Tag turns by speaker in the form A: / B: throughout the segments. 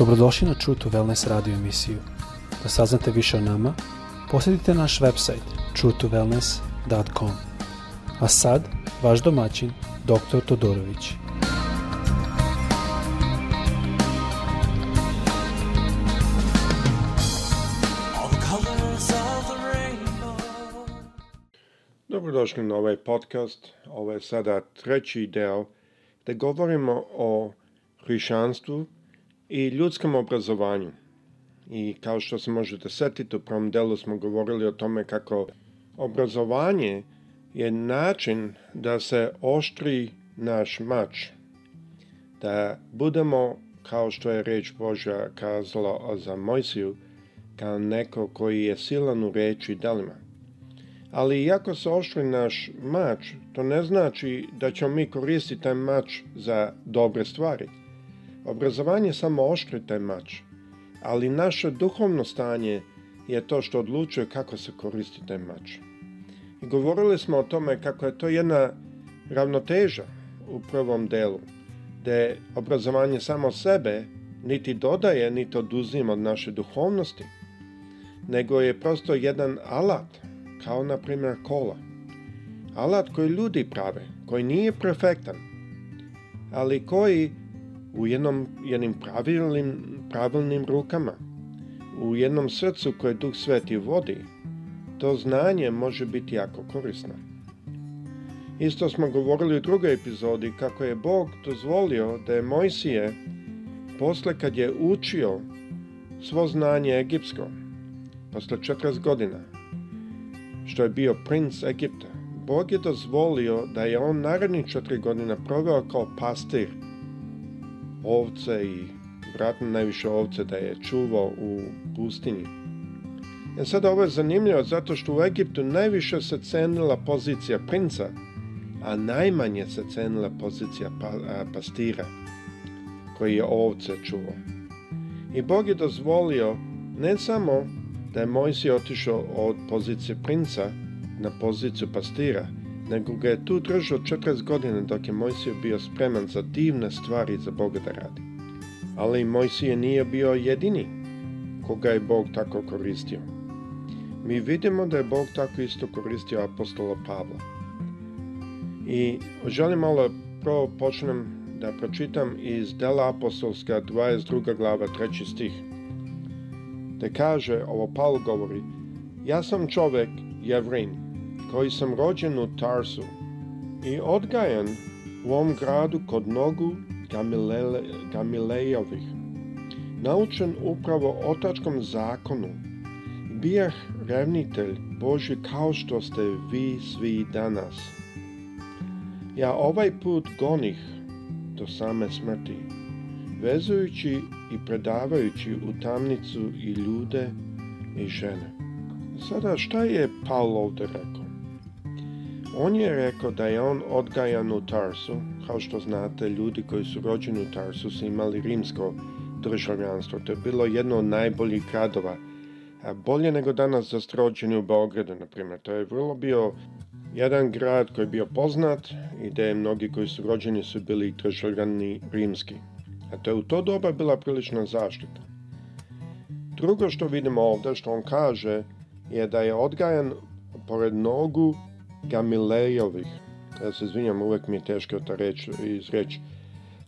A: Dobrodošli na True to Wellness radio emisiju. Da saznate više o nama, posjetite naš website truetowellness.com. A sad, vaš domaćin, dr. Todorović.
B: Dobrodošli na ovaj podcast. Ovo je sada treći deo da govorimo o hrišćanstvu, i ljudskom obrazovanju. I kao što se možete setiti, u prvom delu smo govorili o tome kako obrazovanje je način da se oštri naš mač, da budemo, kao što je reč Božja kazala za Mojsiju, kao neko koji je silan u reči delima. Ali iako se oštri naš mač, to ne znači da ćemo mi koristiti taj mač za dobre stvari – Obrazovanje samo oštri taj mač, ali naše duhovno stanje je to što odlučuje kako se koristi taj mač. I govorili smo o tome kako je to jedna ravnoteža u prvom delu, gde obrazovanje samo sebe niti dodaje, niti oduzima od naše duhovnosti, nego je prosto jedan alat, kao na primjer kola. Alat koji ljudi prave, koji nije perfektan, ali koji u jednom, jednim pravilnim, pravilnim rukama, u jednom srcu koje Duh Sveti vodi, to znanje može biti jako korisno. Isto smo govorili u drugoj epizodi kako je Bog dozvolio da je Mojsije, posle kad je učio svo znanje egipsko, posle 40 godina, što je bio princ Egipta, Bog je dozvolio da je on naredni četiri godina proveo kao pastir ovce i vratno najviše ovce da je čuvao u pustinji. E sad ovo je zanimljivo zato što u Egiptu najviše se cenila pozicija princa, a najmanje se cenila pozicija pa, pastira koji je ovce čuvao. I Bog je dozvolio ne samo da je Mojsi otišao od pozicije princa na poziciju pastira, nego ga je tu držao 40 godina dok je Mojsije bio spreman za divne stvari za Boga da radi. Ali Mojsije nije bio jedini koga je Bog tako koristio. Mi vidimo da je Bog tako isto koristio apostola Pavla. I želim malo prvo počnem da pročitam iz Dela apostolska 22. glava 3. stih. Da kaže, ovo Paul govori, ja sam čovek, jevrin, koji sam rođen u Tarsu i odgajan u ovom gradu kod nogu Gamilele, Gamilejovih. Naučen upravo otačkom zakonu, bijah revnitelj Boži kao što ste vi svi danas. Ja ovaj put gonih do same smrti, vezujući i predavajući u tamnicu i ljude i žene. Sada šta je Paul ovdje rekao? On je rekao da je on odgajan u Tarsu. Kao što znate, ljudi koji su rođeni u Tarsu su imali rimsko državljanstvo. To je bilo jedno od najboljih gradova. Bolje nego danas za strođenje u Beogradu, na primjer. To je vrlo bio jedan grad koji je bio poznat i da je mnogi koji su rođeni su bili državljani rimski. A to je u to doba bila prilična zaštita. Drugo što vidimo ovde, što on kaže, je da je odgajan pored nogu Gamilejovih, ja se izvinjam, uvek mi je teško ta reč izreći,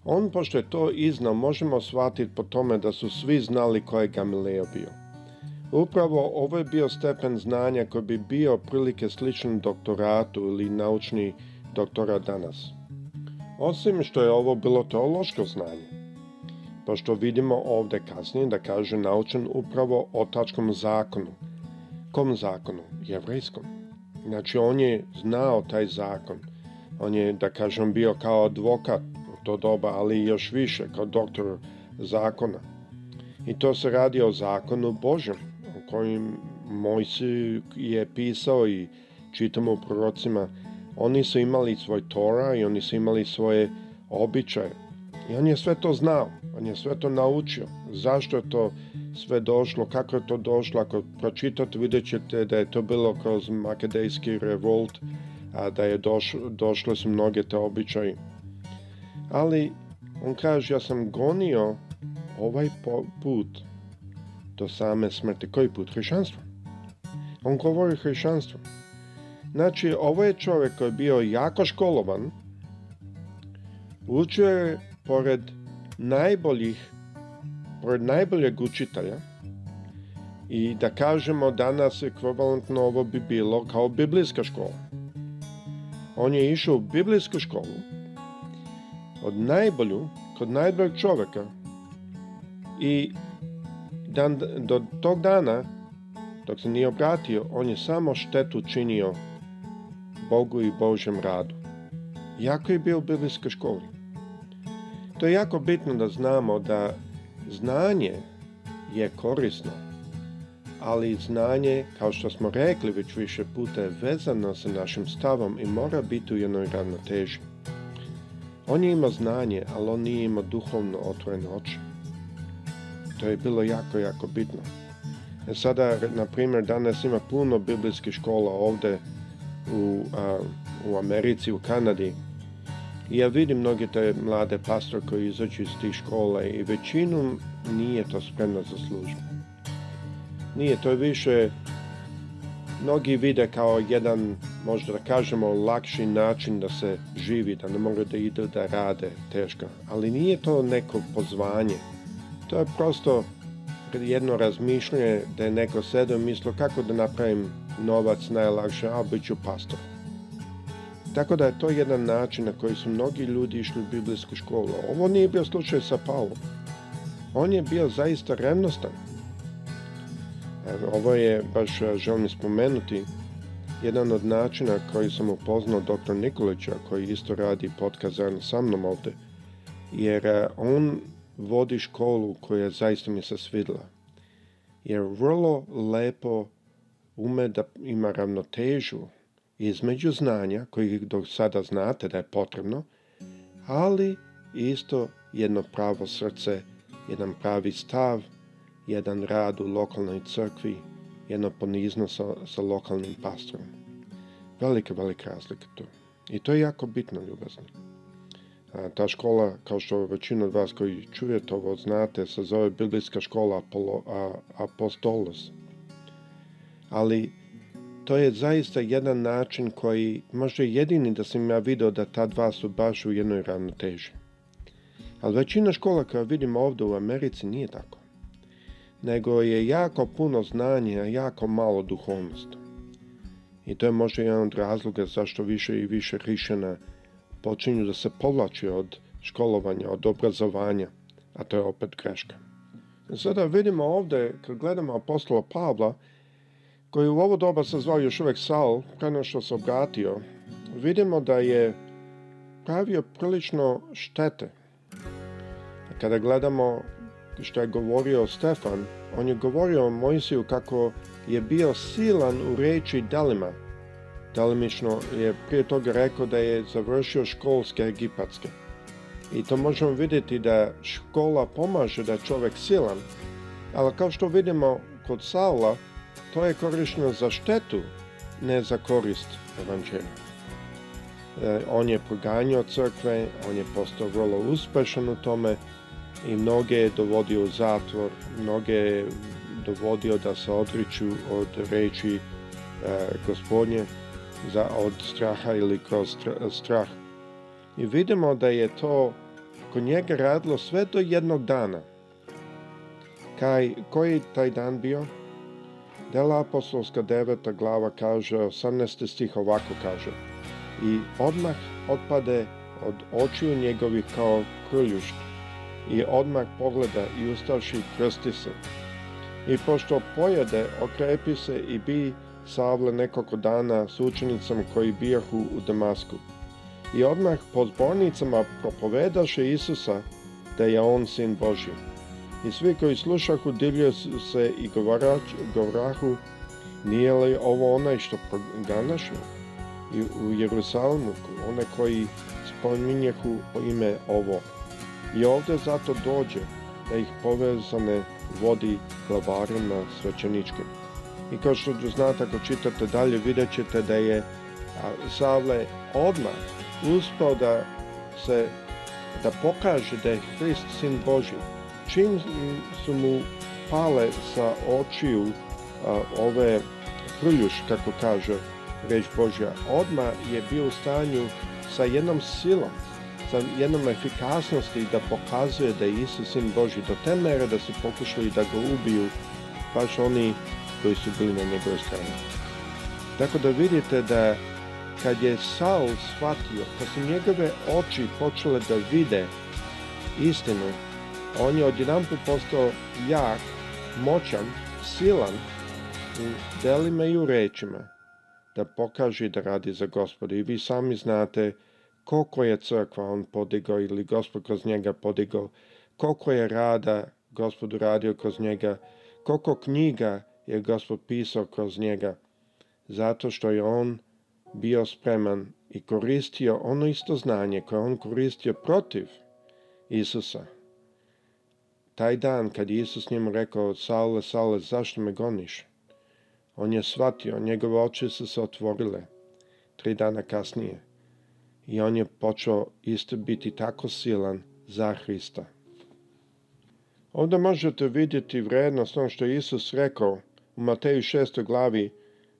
B: on, pošto je to iznao, možemo shvatiti po tome da su svi znali ko je Gamileo bio. Upravo ovo je bio stepen znanja koji bi bio prilike sličnom doktoratu ili naučni doktorat danas. Osim što je ovo bilo teološko znanje, pošto vidimo ovde kasnije da kaže naučen upravo o tačkom zakonu. Kom zakonu? Jevrejskom. Znači, on je znao taj zakon. On je, da kažem, bio kao advokat u to doba, ali još više, kao doktor zakona. I to se radi o zakonu Božem, o kojem Mojsi je pisao i čitamo u prorocima. Oni su imali svoj Tora i oni su imali svoje običaje. I on je sve to znao, on je sve to naučio. Zašto je to sve došlo, kako je to došlo, ako pročitate vidjet ćete da je to bilo kroz makedejski revolt, a da je došlo, došlo su mnoge te običaji. Ali on kaže, ja sam gonio ovaj put do same smrti. Koji put? Hrišanstvo. On govori hrišanstvo. Znači, ovo ovaj je čovjek koji je bio jako školovan, učio je pored najboljih, pored najboljeg učitelja, i da kažemo danas ekvivalentno ovo bi bilo kao biblijska škola. On je išao u biblijsku školu od najbolju, kod najboljeg čoveka i dan, do tog dana dok se nije obratio, on je samo štetu činio Bogu i Božem radu. Jako je bio u biblijskoj školi. To je jako bitno da znamo da znanje je korisno, ali znanje, kao što smo rekli već više puta, je vezano sa našim stavom i mora biti u jednoj ravnoteži. On je imao znanje, ali on nije imao duhovno otvorene oči. To je bilo jako, jako bitno. E sada, na primjer, danas ima puno biblijskih škola ovde u, a, u Americi, u Kanadi, Ja vidim mnoge te mlade pastore koji izađu iz tih škola i većinom nije to spremno za službu. Nije, to je više, mnogi vide kao jedan, možda da kažemo, lakši način da se živi, da ne mogu da idu da rade teško. Ali nije to neko pozvanje. To je prosto jedno razmišljanje da je neko sedao i mislio kako da napravim novac najlakše, a bit ću pastor. Tako da je to jedan način na koji su mnogi ljudi išli u biblijsku školu. Ovo nije bio slučaj sa Paulom. On je bio zaista revnostan. E, ovo je, baš želim spomenuti, jedan od načina koji sam upoznao dr. Nikolića, koji isto radi podcast zajedno sa mnom ovde, jer on vodi školu koja zaista mi se svidla. Jer vrlo lepo ume da ima ravnotežu između znanja koji do sada znate da je potrebno, ali isto jedno pravo srce, jedan pravi stav, jedan rad u lokalnoj crkvi, jedno ponizno sa, sa lokalnim pastorom. Velika, velika razlika tu. I to je jako bitno, ljubazni. A, ta škola, kao što većina od vas koji čujete ovo znate, se zove Biblijska škola Apolo, a, Apostolos. Ali To je zaista jedan način koji može jedini da sam ja video da ta dva su baš u jednoj ravnoteži. Ali većina škola koja vidimo ovde u Americi nije tako. Nego je jako puno znanja, jako malo duhovnosti. I to je možda jedan od razloga zašto više i više rišena počinju da se povlače od školovanja, od obrazovanja, a to je opet greška. Sada vidimo ovde, kad gledamo apostola Pavla, koji u ovo doba se zvao još uvek Saul, pre što se obratio, vidimo da je pravio prilično štete. Kada gledamo što je govorio Stefan, on je govorio o Mojsiju kako je bio silan u reči delima. Delimično je prije toga rekao da je završio školske egipatske. I to možemo videti da škola pomaže da čovek silan, ali kao što vidimo kod Saula, To je korišćeno za štetu, ne za korist evanđelja. E, on je proganjao crkve, on je postao vrlo uspešan u tome i mnoge je dovodio u zatvor, mnoge je dovodio da se odriču od reči e, gospodnje za, od straha ili kroz strah. I vidimo da je to kod njega radilo sve do jednog dana. Kaj, koji je taj dan bio? Dela apostolska deveta glava kaže, 18. stih ovako kaže, i odmah otpade od očiju njegovih kao krljušt i odmah pogleda i ustavši krsti se. I pošto pojede, okrepi se i bi Savle nekoliko dana s učenicom koji bijahu u Damasku. I odmah po zbornicama propovedaše Isusa da je on sin Božji i svi koji slušahu divlje se i govarač, govrahu nije li ovo onaj što proganašno i u Jerusalimu, one koji spominjehu ime ovo. I ovde zato dođe da ih povezane vodi glavarima svećeničkim. I kao što znate, ako čitate dalje, vidjet ćete da je Savle odmah uspao da se da pokaže da je Hrist sin Boži čim su mu pale sa očiju a, ove prljuš, kako kaže reč Božja, odma je bio u stanju sa jednom silom, sa jednom efikasnosti da pokazuje da je Isus sin Boži do te mere da su pokušali da ga ubiju baš oni koji su bili na njegovoj strani. Tako da vidite da kad je Saul shvatio, kad su njegove oči počele da vide istinu, on je odjedan put postao jak, moćan, silan u delima i u rečima da pokaže da radi za gospoda. I vi sami znate koliko je crkva on podigao ili gospod kroz njega podigao, koliko je rada gospodu radio kroz njega, koliko knjiga je gospod pisao kroz njega, zato što je on bio spreman i koristio ono isto znanje koje on koristio protiv Isusa Taj dan kad je Isus njemu rekao, Saule, Saule, zašto me goniš? On je shvatio, njegove oči su se otvorile tri dana kasnije i on je počeo isto biti tako silan za Hrista. Ovdje možete vidjeti vrednost ono što je Isus rekao u Mateju 6. glavi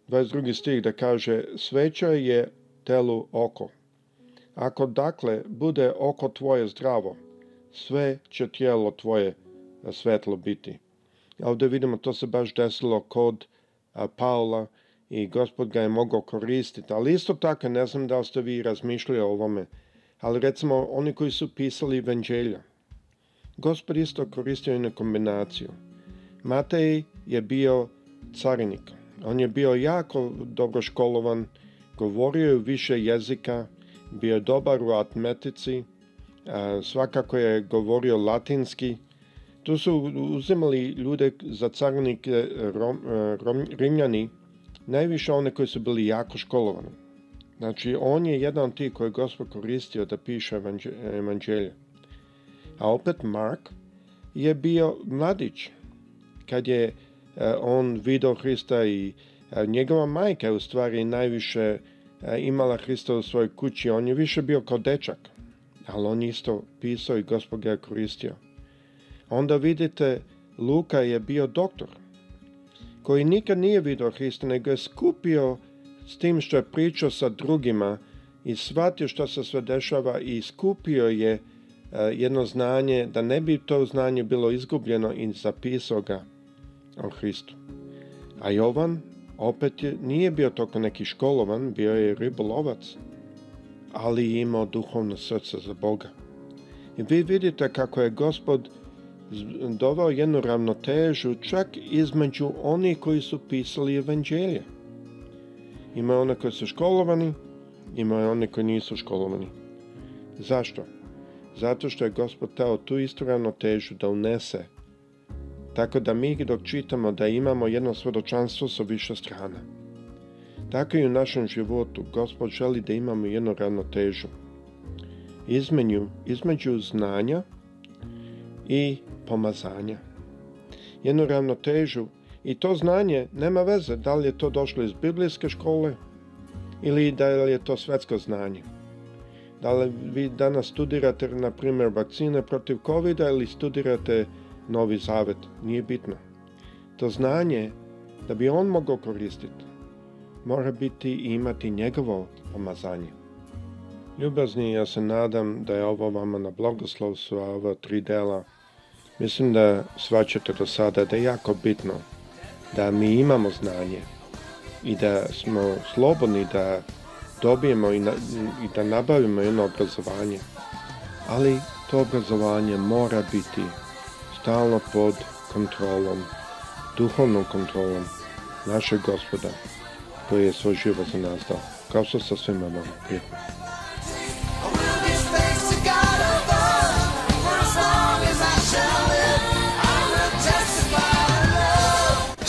B: 22. stih da kaže Sveća je telu oko. Ako dakle bude oko tvoje zdravo, sve će tijelo tvoje svetlo biti. Ovde vidimo, to se baš desilo kod Paula i gospod ga je mogao koristiti, ali isto tako, ne znam da li ste vi razmišljali o ovome, ali recimo oni koji su pisali evanđelja, gospod isto koristio i na kombinaciju. Matej je bio carinik, on je bio jako dobro školovan, govorio je više jezika, bio je dobar u atmetici, svakako je govorio latinski, Tu su uzimali ljude za carnike Rom, e, Rom, Rimljani, najviše one koji su bili jako školovani. Znači, on je jedan od tih koji je gospod koristio da piše evanđelje. A opet Mark je bio mladić kad je e, on video Hrista i e, njegova majka je u stvari najviše imala Hrista u svojoj kući. On je više bio kao dečak, ali on isto pisao i gospod ga je koristio onda vidite Luka je bio doktor koji nikad nije video Hrista, nego je skupio s tim što je pričao sa drugima i shvatio što se sve dešava i skupio je e, jedno znanje, da ne bi to znanje bilo izgubljeno i zapisao ga o Hristu. A Jovan opet nije bio toliko neki školovan, bio je ribolovac, ali je imao duhovno srce za Boga. I vi vidite kako je gospod dovao jednu ravnotežu čak između onih koji su pisali evanđelje. Ima one koji su školovani, ima one koji nisu školovani. Zašto? Zato što je Gospod dao tu istu ravnotežu da unese. Tako da mi dok čitamo da imamo jedno svedočanstvo sa više strana. Tako i u našem životu Gospod želi da imamo jednu ravnotežu između, između znanja i pomazanja. Jednu ravnotežu i to znanje nema veze da li je to došlo iz biblijske škole ili da li je to svetsko znanje. Da li vi danas studirate, na primjer, vakcine protiv covid ili studirate novi zavet, nije bitno. To znanje, da bi on mogao koristiti, mora biti i imati njegovo pomazanje. Ljubazni, ja se nadam da je ovo vama na blagoslovstvo, ova tri dela Mislim da svačate do sada da je jako bitno da mi imamo znanje i da smo slobodni da dobijemo i, na, i da nabavimo jedno obrazovanje. Ali to obrazovanje mora biti stalno pod kontrolom, duhovnom kontrolom našeg gospoda koji je svoj život za nas dao, kao što sa svima nama